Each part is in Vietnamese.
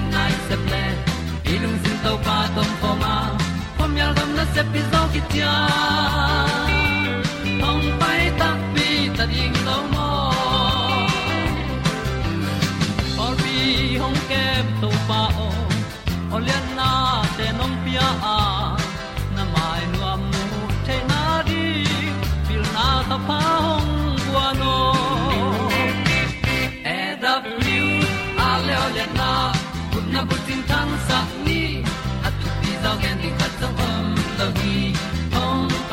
no sai nai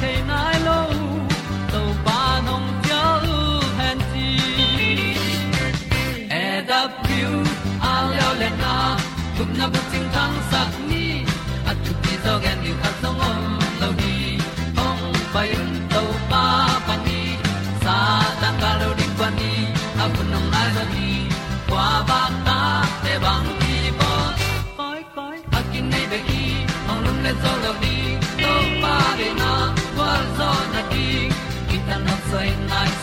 chiu the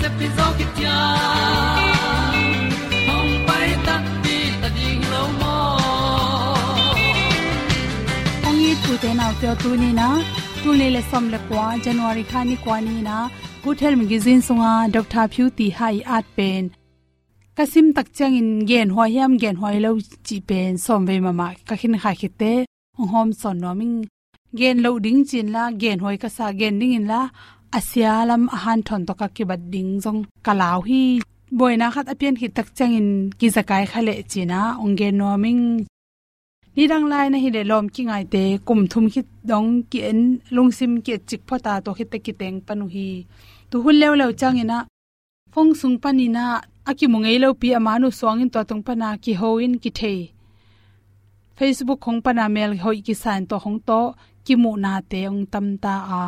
se pi zo ki tia hong pai ta ti ta ding lo mo ong yi tu te nau te tu ni na tu le le som le kwa january kha kwa ni na good magazine sunga dr phu ti hai at pen kasim tak chang in gen hwa yam gen hwa lo chi pen som ve mama ka khin kha khite hom son noming gen lo ding chin la gen hoi ka sa gen ding in la asialam ahan thon to ka ki bad ding jong kalau hi, boina khat apian hi tak changin ki zakai khale china ongge noming ni dang lai na hi le lom ki ngai te, kum thum hi dong ki en, lungsim ki chik phota to hi te ki teng panu hi. Tu hul lew lew changina phong sung panina, aki mungei lo pi amanu songin to tung pana ki hoin ki thei facebook khong pana mel hoi ki san to hong to ki mu na te ong tam ta a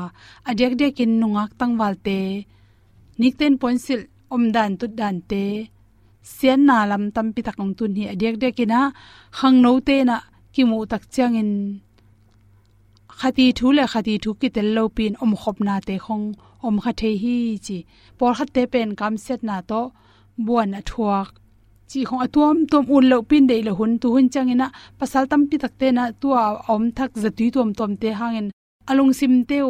adek dek in nungak tangwal te nikten point sil om dan tu dan te sian na lam tam pi takong tun hi adek dek ina hang no te na ki mu tak chang in khati thu le khati thu ki tel lo pin om khop na te khong om kha the hi chi por khat te pen kam set na to buan athuak chi khong atuam tom un lo pin dei lo hun tu hun changena pasal tam pi takte na tu om thak zatui tom tom te hangin alung sim teu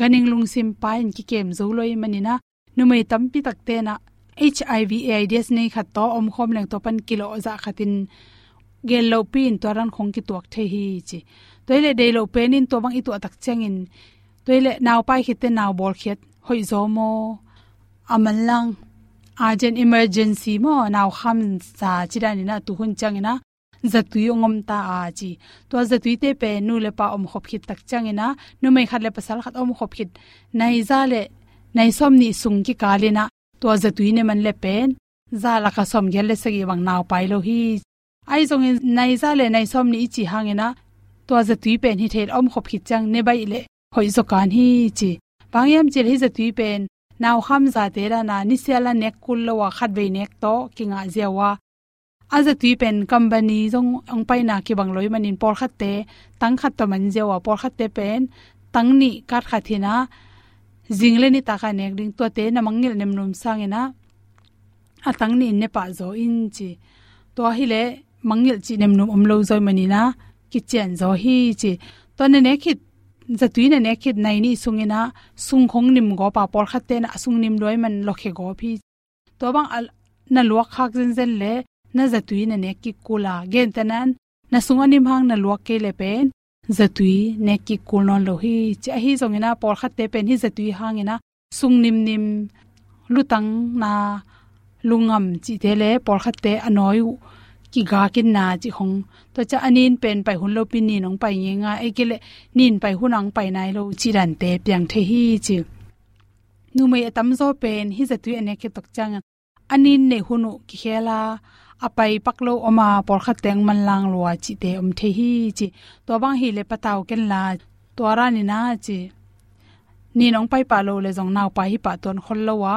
ganing lung sim pain ki kem zo loi manina numei tam pi takte na hiv aids nei khat to om khom leng to pan kilo za dạ khatin gel lo pin to ran khong ki tuak the hi chi toile dei lo penin to bang i tu atak changin toile naw pai khite naw bol khet hoi zo mo amalang urgent emergency mo naw kham sa chirani na tu hun changina zatui ongom ta a chi. To zatui te pe nu le pa om khop khit tak changina nu mai khat le pasal khat om khop khit. Nai za le, nai som ni sung ki kalina to zatui ne man le pen za la ka som gel le sagi wang naw pai lo hi. Ai zong in nai za le nai som ni chi hangena to zatui pen hi thel om khop khit chang ne bai le, hoi zo kan hi chi. Bangyam chil hi zatui pen naw kham za te ra na ni sela nek kul lo wa khat be nek to, kinga zewa aza tui pen company jong ong pai na ki bang loi manin por khat te, tang khat to man zewa por khat te pen, tang ni kat kha thina jingle ni ta ka nek ding to te na mangil nem num sangena a tang ni ne pa zo in chi. To hi le mangil chi nem num om lo zoi mani na. Ki zo hi chi. To ne ne khit zatui na ne nai ni sungina sung khong nim go pa por khatte na sung nim loi man lokhe go phi to bang al, na luak khak zen zen le, na zatui na ne ki kula gen tanan, na sunga nim hang na luak ke le pen. Zatui ne ki kul non lo hi cha hi zongina por khatte pen hi zatui hangina sung nim nim lutang na lungam chi te le por khatte anoi ki ga kin na chi khong to cha anin pen pai hun lo pin ni nong pai nge nga e kele nin pai hunang pai nai lo chi ran te piang the hi chi. Nu mai atam zo pen, hi za tu ene ke tok chang anin ne hunu ki khela apai paklo oma por kha teng man lang lo chi te om the hi chi. To bang hi le pataw ken la, to ra ni na chi. Ni nong pai pa lo le jong naw pa hi pa ton khol lo wa.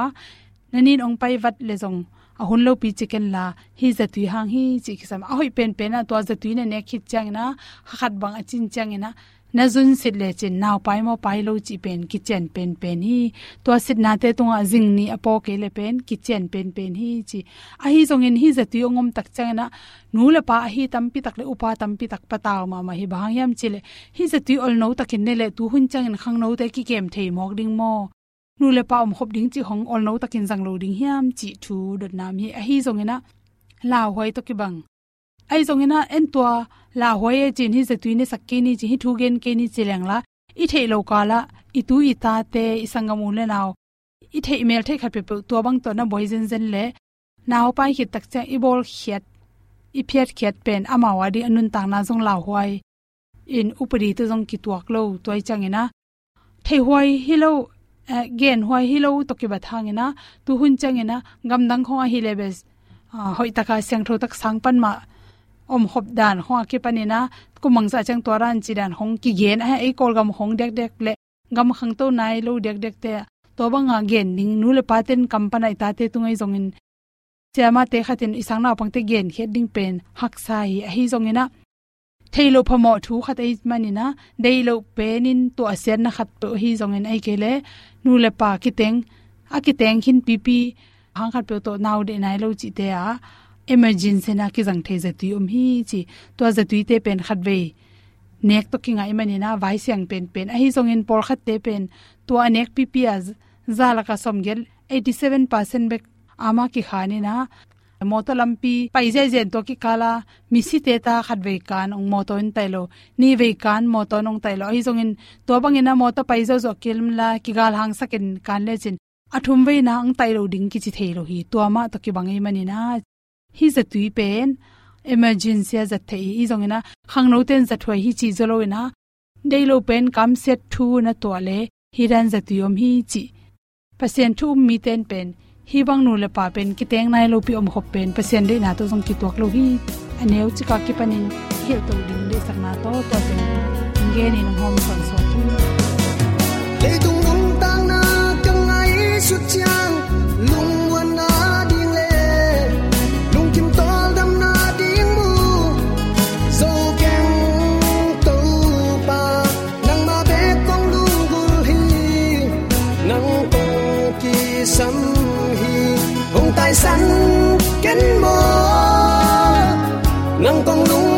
Na ni nong pai vat le jong ahun lo pi chicken la, hi zatui hang, hi chi kisam a hoi pen pen na to zatui ne ne khit chang na khat bang a chin chang na. Na zun sit le chin naw pai mo pai lo chi pen kitchen pen pen hi. To sit na te tunga jing ni apo ke le pen kitchen pen pen hi chi. A hi zong in, hi zatui ongom tak chang na, nu le pa hi tam pi tak le upa tam pi tak pataw ma ma hi bang yam chile hi zatui ol no takin ne le, tu hun chang in khang no te ki kem thei mok ding mo nu le pa om khop ding chi hong ol no takin jang lo ding hiam chi thu dot nam hi. A hi zong ina la hoi to ki bang. Ai zong ina en tua, la hoi e chin hi zatui ne sakki ni chi hi thu gen ke ni chileng la. I thei lo ka la, i tu i ta te, i sangamu le naw i thei email thei khat pe tua bang to na boy zen zen le. Naw pai hi tak cha, i bol khiat, i phiat khiat pen amawa di anun tang na jong la hoi in upari to jong ki tuak lo toy changena thei hoi hi lo gen hoi hi lo to ki ba thangena, tu hun changena, gam dang kho hi lebes. Ah, hoi taka siang tho tak sang pan ma om hop dan ho ki panina kumang sa chang toran chi dan, hong ki gen ha ei kol gam hong dek dek le, gam khang to nai lo dek dek te, to banga gen, ning nu le paten kampana ta te tungai zongin chama te khatin isang na pangte gen heading pen, hak sai a hi eh, zongina thailo phamo thu khat ei manina deilo penin to asian na khat to hi zongin ai kele nu le pa ki teng a ki teng hin pp hang khat pe to naw de nai lo chi te a emergency na ki jang the je tu um hi chi to je tu te pen khat ve nek to ki ngai mani vai siang pen pen a hi zong in por khat te pen to anek pp az za la ka som gel. 87% bek ama ki khani na moto lampi pai je jen to ki kala mi si te ta khat ve kan ong moto in tailo. Ni ve kan moto nong tailo. Hi zong in to bang ina moto pai zo zo kilm la ki gal hang sakin kan le chin athum ve na ang tailo ding ki chi theilo hi. To ma to ki bangai mani na. Hi za tui pen, emergency za the hi zong ina khang no ten za thoi hi chi zolo ina. Deilo pen kam set thu na to le, hi ran za tuyom hi chi. Pasien thu mi ten pen hi bang nu le pa pen ki teng nai lo pi om khop pen. Pasien de na to jong ki tok lo hi aneu chi ka ki panin hil to ding de sak na to to te nge ni no hom son so tu. Le dung lung tang na kang ai su chang nang kong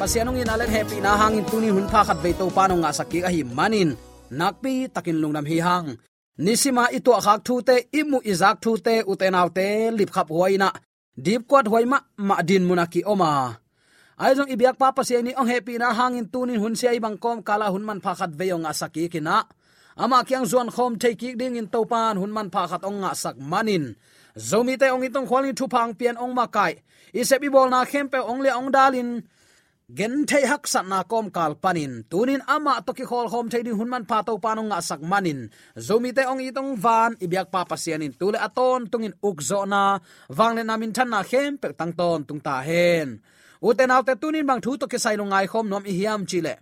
pasianong in alen happy na hangin tunin hun pha khat be to pa nga sakki a hi manin. Nakpi takin lungnam hi hang. Nisima ito khak thu te imu izak thu te utenaw te lip khap huaina. Deep kwat hoima ma din munaki oma. Ai jong ibyak pa pa ni ong happy na hangin tunin hun sia ibang kom kala hun man pha khat veyong asaki kina. Ama kyang zuan khom thei ki ding in topan hun man pha khat ong nga sak manin. Zomi te ong itong khwalin thu phang pian ong makai isepi bol na khempe ong le ong dalin gen thei hak sat na kom kal panin. Tunin ama to ki khol hom thei din hunman pa to panong nga sak manin. Zomi te ong itong van ibyak pa pasianin tule aton tungin ukzo na. Wangle namin than na khem pe tang ton, tung ta hen. Uten autte tunin bang thu to ki sai lungai khom nom i hiam chile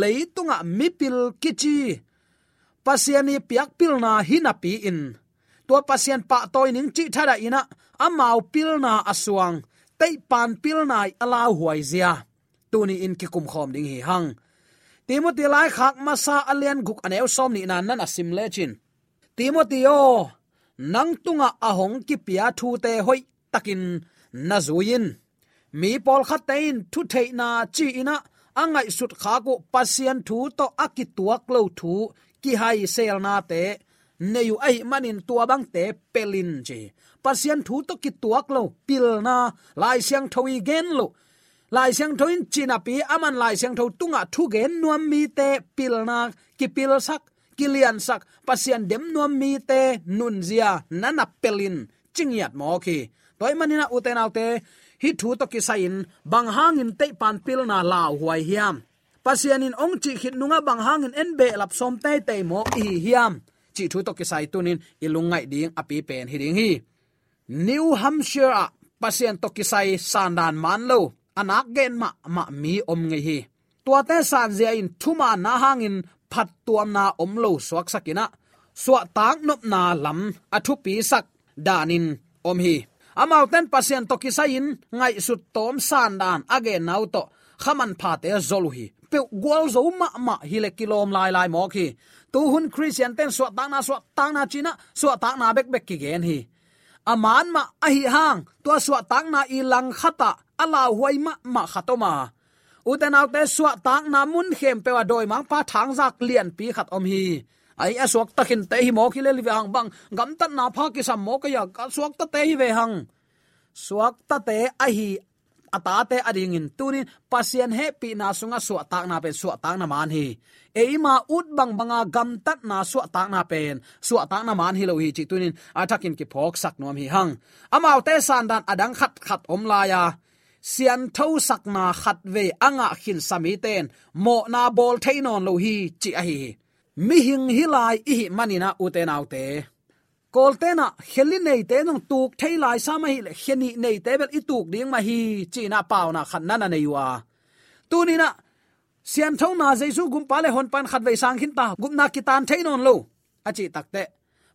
leitunga mipil kichi pasiani piak pil na hinapi in. To pasian pa toy ning chi thada ina, amau pil na aswang tei pan pil nai alau huai zia tuni in ki kum khom ding hi hang. Timothy lai khak masa alian guk aneu som ni nan nan asim lechin timothy o nang tunga ahong ki pia thu te hoi takin na zuin mi pol khat tein thu thei na chi ina, angai sut kha ko pasian thu to akituak lo thu ki hai sel na te neyu ai manin tua bang te pelin je pasian thu to ki tuak lo pil na, lai siang thoi gen lo lai siang thoin china pi aman lai siang tho tunga thu ge nuam mi te pil na ki pil sak, kilian sak, pasian dem nuam mi te nun zia nana pelin chingiat mo ki toy manina uten autte, hi thu to ki sain bang hangin te pan pil na law huai hiam. Pasian in ong chi khit nunga bang hangin en be lap som te te mo hi hiam. Chi thu to ki sai tunin ilungai ding api pen hi ding hi. New hampshire pasian to ki sai sandan man lo anak gen ma ma mi om nge hi. Tua te san zia in thuma na hangin phat tuam na om lo suak sakina. Suwa tak nop na lam athu pi sak, danin om hi. Amau ten pasien to kisain ngai su tom san dan age nau to. Khaman pha te zolu hi. Pe gwal zo ma ma hi le kilom lai lai mok hi. Tu hun christian ten suwa tak na suwa tak na china suwa tak na bek bek ki gen hi aman ma ahi hang, tua suwa tak na ilang lang khata, ala huai ma ma khatoma uten au te suwa tak na mun khem pe wa doi mang pa thang zak lian pi khat om hi. Ai aswak takin te hi mo ki le li hang bang, gam tan na pha ki sam mo ka ya aswak ta te hi ve hang. Suak ta te ahi atate ading in tunin pasien he pi na sunga su tak na pen su tak na man hi. Eima ut bang banga gam tat na su tak na pen su tak na man hi lo hi chi tunin atakin ki phok sak nom hi hang. Amau te san dan adang khat khat om la ya. Sian tho sak na khat ve anga khin sami ten, mo na bol thainon lo hi chi a hi. Mi hing hilai i manina uten autte koltena kheli nei te nong tuk, thei lai sa ma hi le kheni nei te bel i tuk ding ma hi, china pau na khan na na nei wa. Tu ni na sian thong na jesu gum pa le hon pan khat ve sang khin ta, gum na ki tan thein on lo. Achi chi tak te.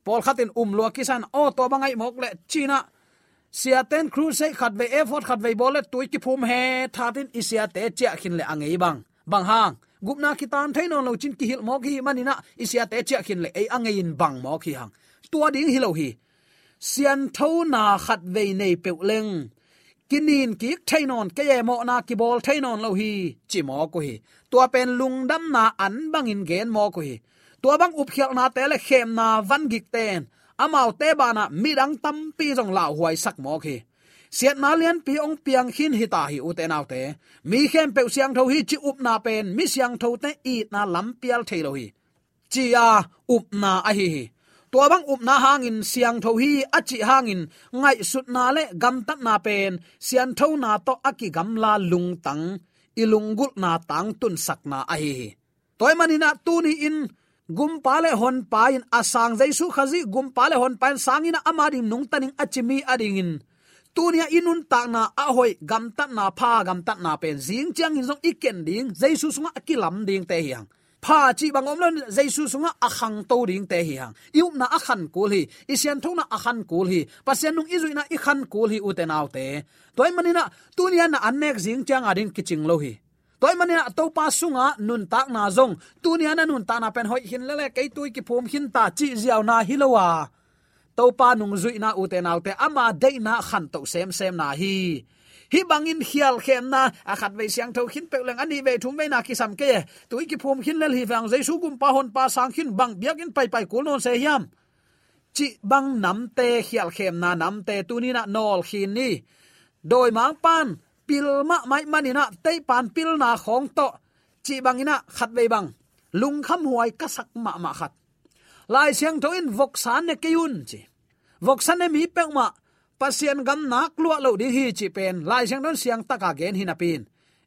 Pol khatin um lo ki san, o to bangai mok le, china. Sia ten cruise se khat ve effort khat ve bol le, tui ki phum he thatin isia te cha khin le angei bang. Bang hang gup na ki tan thein lo chin ki hil mok hi manina isia te cha khin le ei angei in bang mok hi hang tua ding hi lo hi. Sian tho na khat ve nei pe leng. Kinin ki thainon ke ye mo na ki bol thainon lo hi, chi mo ko hi. Tua pen lung dam na an bang in gen mo ko hi. Tua bang up khial na te le khem na van gik ten. Amao te bana midang tam pi jong la huai sak mo khi. Siat na lian pi ong piang hin hi ta hi uten au te. Mi khem pe siang tho hi chi up na pen, mi siang tho te i na lam pial thailo hi. Chi a up na a hi hi tua bang up na hangin, siang tho hi achi hangin. Ngai sut na le gam tat na pen. Sian tho na to aki gam la lung tang. Ilungul na tang tun sak na a hi. Toy manina tu ni in. Gum pale hon pain asang jaisu khazi gum pale hon pain sangina amari nung taning achimi adingin tunia inun ta na a hoi. Gam ta na pha, gam ta na pen. Jing chang in zong iken ding. Jaisu sunga akilam ding te hiang pha chi bangom lon jaisu sunga akhang to ding te hi hang yu na akhan kul hi isian thona akhan kul hi pasian nung izuina i khan kul hi uten autte toy manina tunia na anek jing chang ading kiching lo hi toy manina to pa sunga nun tak na zong. Tunia na nun ta na pen hoi hin le kai tui ki phum hin ta chi ziaw na hilowa à. to pa nung zui na uten nau te ama de na khan to sem sem na hi hi bangin hial khem na, a khat ve siang tho khin pe leng ani ve thum ve na ki sam ke. Tu ki phum khin lel hi wang jaisu gum pa hon pa sang khin bang biak in pai pai kul non se hiam. Chi bang nam te hial khem na, nam te tu ni na nol khin ni. Doi mang pan, pil ma mai manina te pan pil na khong to. Chi bangina khat ve bang. Lung kham huai ka sak ma ma khat. Lai siang tho in vok san ne keyun chi. Vok san ne mi pek ma pasien gam nak lua lo di hi chi pen, lai siang don siang taka gen hin apin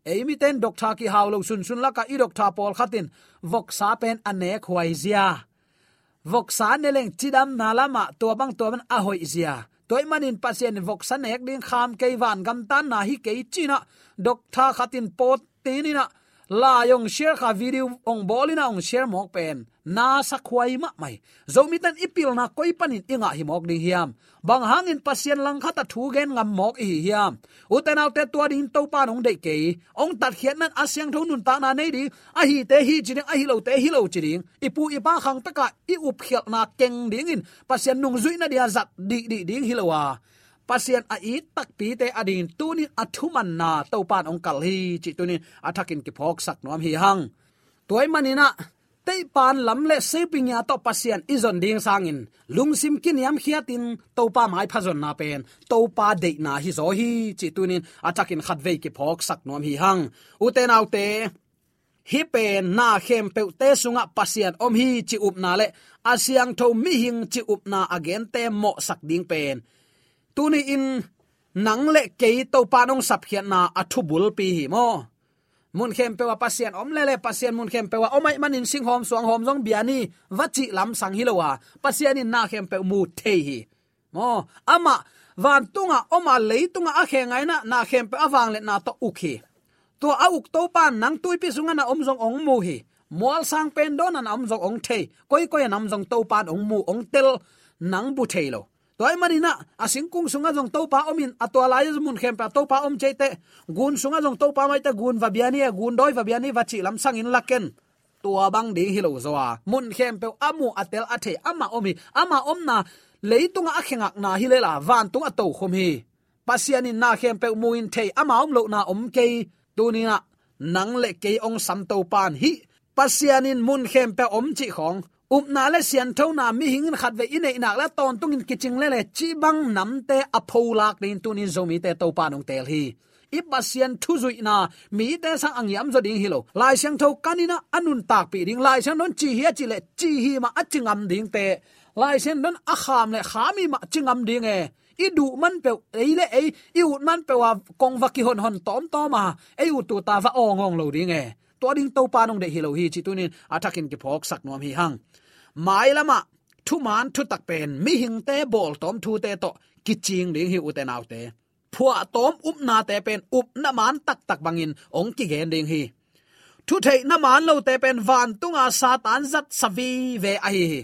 eimi ten doctor ki haw lo sun sun la ka i doctor pol khatin, vok sa pen ane khwai zia. Vok sa ne leng chidam na lama to bang to ban a hoi zia. Toy manin pasien vok san ek ding kham ke van gam tan na hi ke china doctor khatin pot tinina la yong share kha video ong bolina ong share mok pen. Na sakhwai ma mai. Zomi tan ipil na koi panin inga hi mok ding hiam. Bang hangin pasien lang khata thu gen ngam mok hi hiam. Uten autte tua din to pa nong de ke ong tat khian nan asyang thon nun ta na nei di. A hi te hi chi a hi lo te hi lo chi ding. Ipu ipa khang taka i up khial na keng ding in. Pasien nung zui na dia zat di di ding hi lo wa pasien a i tak pi te adin tuni athuman na to pan ong kal hi. Chi tuni athakin ki phok sak nom hi hang. Toy manina te pan lam le seping ya to pasien izon ding sangin lungsim kin yam khiatin to pa mai phazon na pen. To pa de na hi zo hi. Chi tunin athakin khatve ki phok sak nom hi hang. Uten autte hi pen na khem pe te sunga pasian om hi chi up na le. Asyang tho mi hing chi up na again te mo sak ding pen tuni in nang le ke to panong sap hian na athu bul pi hi mo. Mun khem pewa pasien om le le, pasien mun khem pewa omai manin sing hom suang hom jong biani wachi lam sang hilowa pasien in na khem pe mu the hi. Mo, ama van tunga, oma leitunga a khe ngai na na khem pe awang le na to ukhi to a uk to pan nang tui pi sunga na om jong ong mu hi. Mual sang pen don an om jong ong the koi koi nam jong to pan ong mu ong tel nang bu thelo toy manina asing kung sunga jong to pa omin atwa lai mun khem pa to pa om cheite gun sunga jong to pa mai ta gun va biani gun doi va biani va chi lam sang in laken tua bang ding hilo zowa à. mun khem pe amu atel athe ama omi ama omna leitunga akhengak na. Hilela van tunga to khom hi. Pasianin na khem pe muin the ama om lo na om ke tunina nang le ke ong sam to pan hi. Pasianin mun khem pe om chi khong up na le sian tho na mi hingin khat ve ine ina la ton tung in kiching le le chi bang nam te apho lak din tu ni zomi te to pa nong tel hi. I pasian thu zui na, mi te sang ang yam zo ding hilo lai sang tho kanina anun tak pi ding. Lai sang non chi hi chi le chi hi ma achingam ding te. Lai sang non a kham le khami ma chingam ding e. I du man pe ei le ei, i ut man pe wa kong va ki hon hon tom to ma ei u tu ta va ong ong lo ding e. To ding to pa nong de hilo hi chi tunin. Atakin ki phok sak nom hi hang mai lama thu man thu tak pen mi hing te bol tom thu te to ki ching ding hi uten autte phua tom up na te pen up na man tak tak bangin ong ki gen ding hi thu thei na man lo te pen van tunga à satan zat savi ve ai hi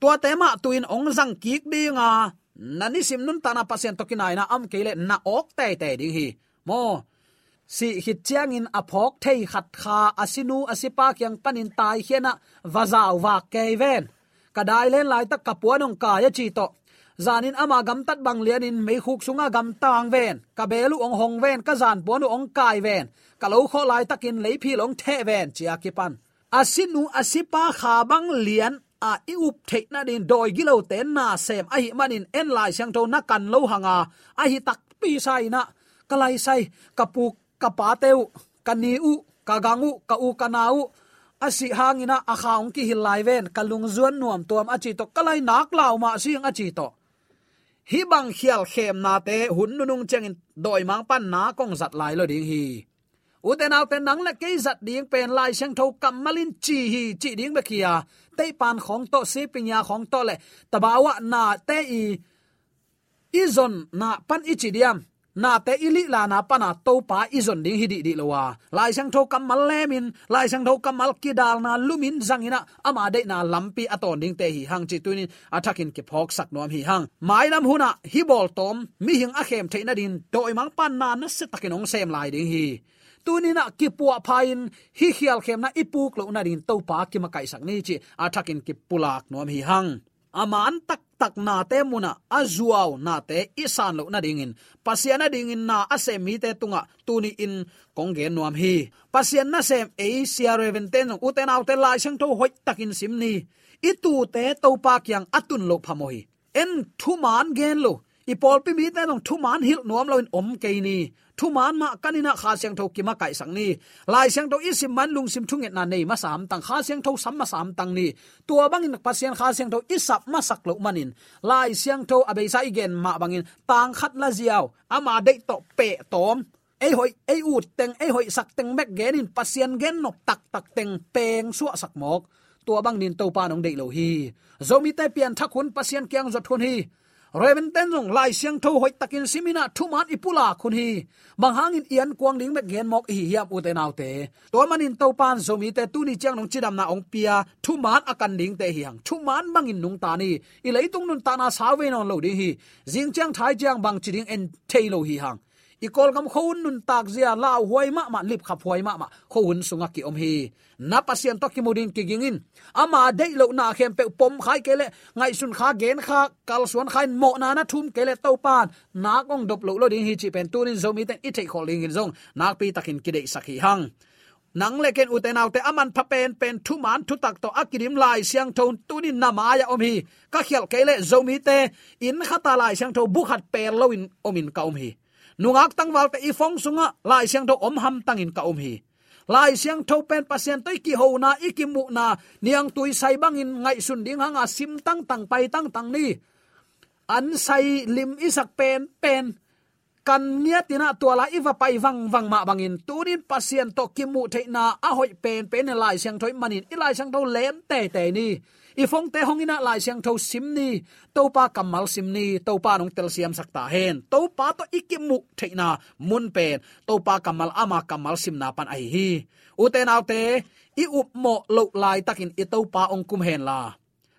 tua te ma tuin ong zang kik dinga nani sim nun tana pasien to kinai na am kele na ok te te ding hi mo si hit chiang in aphok thei khat kha asinu asipa kyang panin tai hiena wazaw wa keven kadai len lai tak kapuanong ka ya chi to. Zanin ama gam tat bang lian in mei khuk sunga gam tang ven. Ka belu ong hong ven, ka zan ponu ong kai ven. Ka lo kho lai takin lei phi long the ven, chia ki pan. Asinu asipa kha bang lian a i up the na din doi gilo ten na sem. A hi manin en lai sang to na kan lo hanga. A hi tak pi sai na. Kalai sai kapuk kapa teu kani u kagangu ka u kanau asi hangina akhaung ki hilai ven kalung zuan nuam tuam achi to kalai nak lau ma sing achi to. Hi bang khial khem na te, hun nunung chengin doi mang pan na kong zat lai lo ding hi. U te nau te nang la ke zat ding pen lai sang tho kamalin chi hi, chi ding ba kia. Te pan khong to se pinya khong to le. Tabawa na te i izon na pan ichi diam na te ili la na pana to pa izon ding hi di di lowa lai sang tho kamal lemin lai sang tho kamal ki dal na lumin zangina ama de na lampi aton ding te hi hang chi tunin athakin ki phok sak nom hi hang. Mai nam huna hi bol tom, mi hing a khem theina din, doi mang pan na na se takin ong sem lai ding hi. Tunina ki puwa phain hi khial khem na ipuk lo na rin to pa ki makai sak ni chi athakin ki pulak nom hi hang aman tak tak na te muna azuaw na te isan lo na dingin. Pasiana dingin na ase mi te tunga tuni in kongge nuam hi. Pasian na sem e sia reven ten uten au te lai sang tho hoi takin simni itu te to pa kyang atun lo phamoi en thu man gen lo i pol pi mi te nong thu man hil nuam lo in om ke ni. Thu man ma kanina kha siang tho ki ma kai sang ni. Lai siang tho isim man lung sim thunget na nei ma sam tang. Kha siang tho sam ma sam tang ni. Tua bangin pasien kha siang tho isap ma sak lo manin. Lai siang tho abe sa igen ma bangin tang khat la ziaw ama dei to pe tom. Ei hoi, ei ut teng, ei hoi sak teng mek genin pasien gen nok tak tak teng peng su sak mok. Tua bang nin to pa nong de lo hi. Zomi te pian thakun pasien kyang zot thun hi reven ten jong lai siang tho hoi takin simina thuman ipula khun hi. Bang in ian kwang ding mek gen mok hi hiap u te nau te to manin to pan zomi te tu ni chang nong chidam na ong pia thuman akan ding te hi hang thuman bangin nung ta ni. I leitung nun ta na sawe non lo ding hi. Jing chang thai chang bang chiding en thei lo hi hang i kol gam khon nun tak zia la huai ma ma, lip khap huai ma ma. Khon sunga ki om hi. Na pasien to ki mudin ki gingin. Ama dei lo na khem pe pom khai kele ngai sun kha gen kha, kal suan khai mo na na thum kele to pan. Na kong dop lo lo ding hi chi pen tunin zomi ten, i thei kholing in zong. Nak pi takin ki dei sakhi hang. Nang leken uten autte aman pha pen pen thu man thu tak to akirim lai siang thon tuni nama ya om hi. Ka khial kele zomi te, in khata lai siang tho bu khat per lo in omin ka om hi nungak tangwal te ifong sunga, lai siang tho om ham tangin ka om hi. Lai siang tho pen pasien toi ki ho na ikimu na. Niang tui sai bangin ngai sun ding hanga, sim tang tang pai tang tang ni. An sai lim isak pen pen. Kan nia tina tuala iwa pai wang wang ma bangin. Tunin pasien to kimu theina a hoi pen pen lai siang thoi manin. Ilai siang tho lem te te ni i phong te hongina lai siang tho sim ni. To pa kamal sim ni to pa nong tel siam sakta hen. To pa to ikimu theina mun pen. To pa kamal ama kamal sim na pan ai hi. U te nau te, i up mo lo lai takin i to pa ong kum hen la.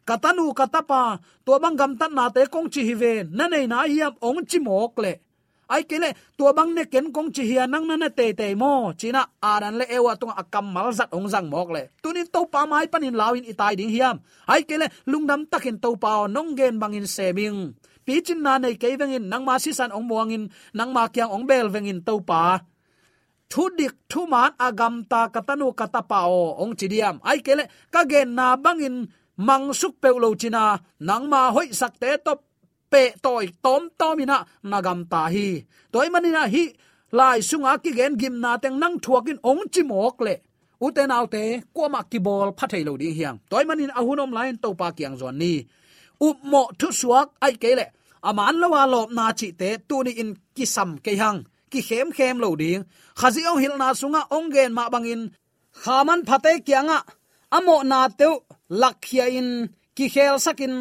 Katanu katapa to bang gam tan na te kong chi hi ve. Na nei na hiam ong chi mok le ai kele tua bang ne ken kong chi hian nang na te te mo china aran à le ewa à tung akam à mal zat ong zang mok le tunin to pa mai panin lawin itai ding hiam. Ai kele lungdam takin to pa nong gen bangin seming pi chin na nei ke vengin nang ma si san ong muangin nang ma kyang ong bel vengin to pa. Thu dik thu man agam ta katanu katapao ong chidiam ai kele ka gen na bangin mang suk pe lo china nang ma hoi sak te top pe toy tom tomina nagam ta hi. Toy manina hi, lai sunga ki gen gim na teng nang thuakin ong chi mok le. Uten autte kwama ki bol phathei lo ding hiang. Toy manin ahunom lain to pa kyang zon ni. Up mo thu suak ai kele aman lawa lop na chi te, tu ni in kisam ke hang ki khem khem lo ding. Khazi ong hil na sunga ong gen ma bangin khaman phate kyanga amo na teu lakhia in. Ki khel sakin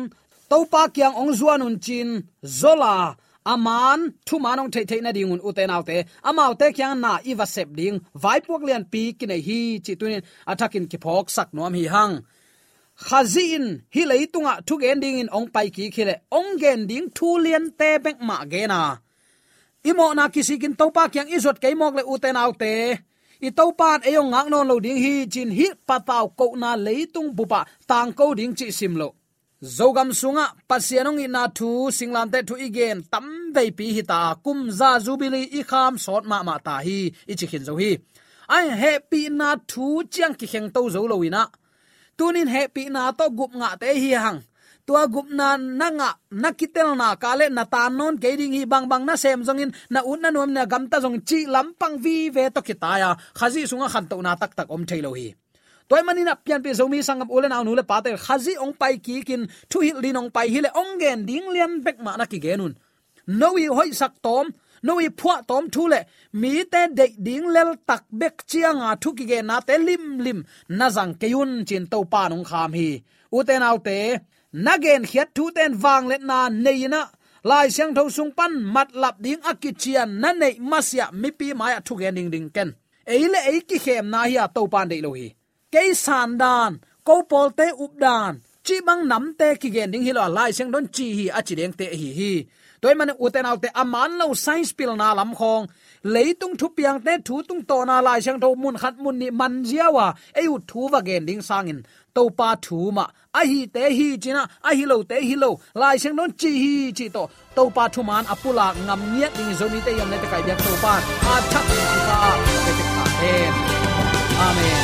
topa kyang ong zuanun chin, zola. Aman thu manong thei thei na dingun uten autte. Amau te kyang na iwa sep ding. Vai pok lian pi kinai hi, chi tunin atakin ki phok sak nom hi hang. Khazin hi leitunga thu ending in ong pai ki khile. Ong gen ding thu lian te bek ma ge na. Imo na kisikin topa kyang izot ke mok le uten autte. I to pan e yong ngak non lo ding hi chin hi patau ko na leitung bupa. Tang ko ding chi sim lo zogam sunga, pasianong ina thu singlam te thu igen, tam ve pi hi ta, kum za zubili i kham sot ma ma ta hi, i chi khin zo hi. Ai happy na thu chiang ki kheng to zo lo ina. Tunin happy na to gup nga te hi hang. Tua gup na na nga, na kitel na kale na ta non ke ding hi bang bang na sem zongin na un na nom na gam ta zong chi lampang vi ve to kitaya khazi sunga khan to na tak tak om thailo hi toy manina pian pe zomi sangam ulen aw nule patel khazi ong pai ki kin thu hil lin ong pai hile ong gen ding lian bek ma na ki genun noi hoi sak tom noi phwa tom thu le, mi te de ding lel tak bek chianga thu ki ge na te lim lim, na jang ke yun chin to pa nong kham hi. U te nau te nagen khiat thu ten wang let na neina lai siang tho sung pan mat lap ding akichian na nei masya mi pi maya thu gen ding ding ken. Eile ei ki khem na hi to pan de lo hi ke san dan ko pol te up dan, chi bang nam te ki gen ding hilo lai seng don chi hi a chi deng te hi hi. Toy man uten autte aman lo science pil na lam khong. Leitung thu piang te thu tung to na lai seng tho mun khat mun ni man jiawa e u thu wa gen ding sangin to pa thu ma. A hi te hi china a hi lo te hi lo. Lai seng don chi hi chi to. To pa thu man apula ngam niat ding zo ni te yam ne te kai byak to pa. A thak chi pa te te amen.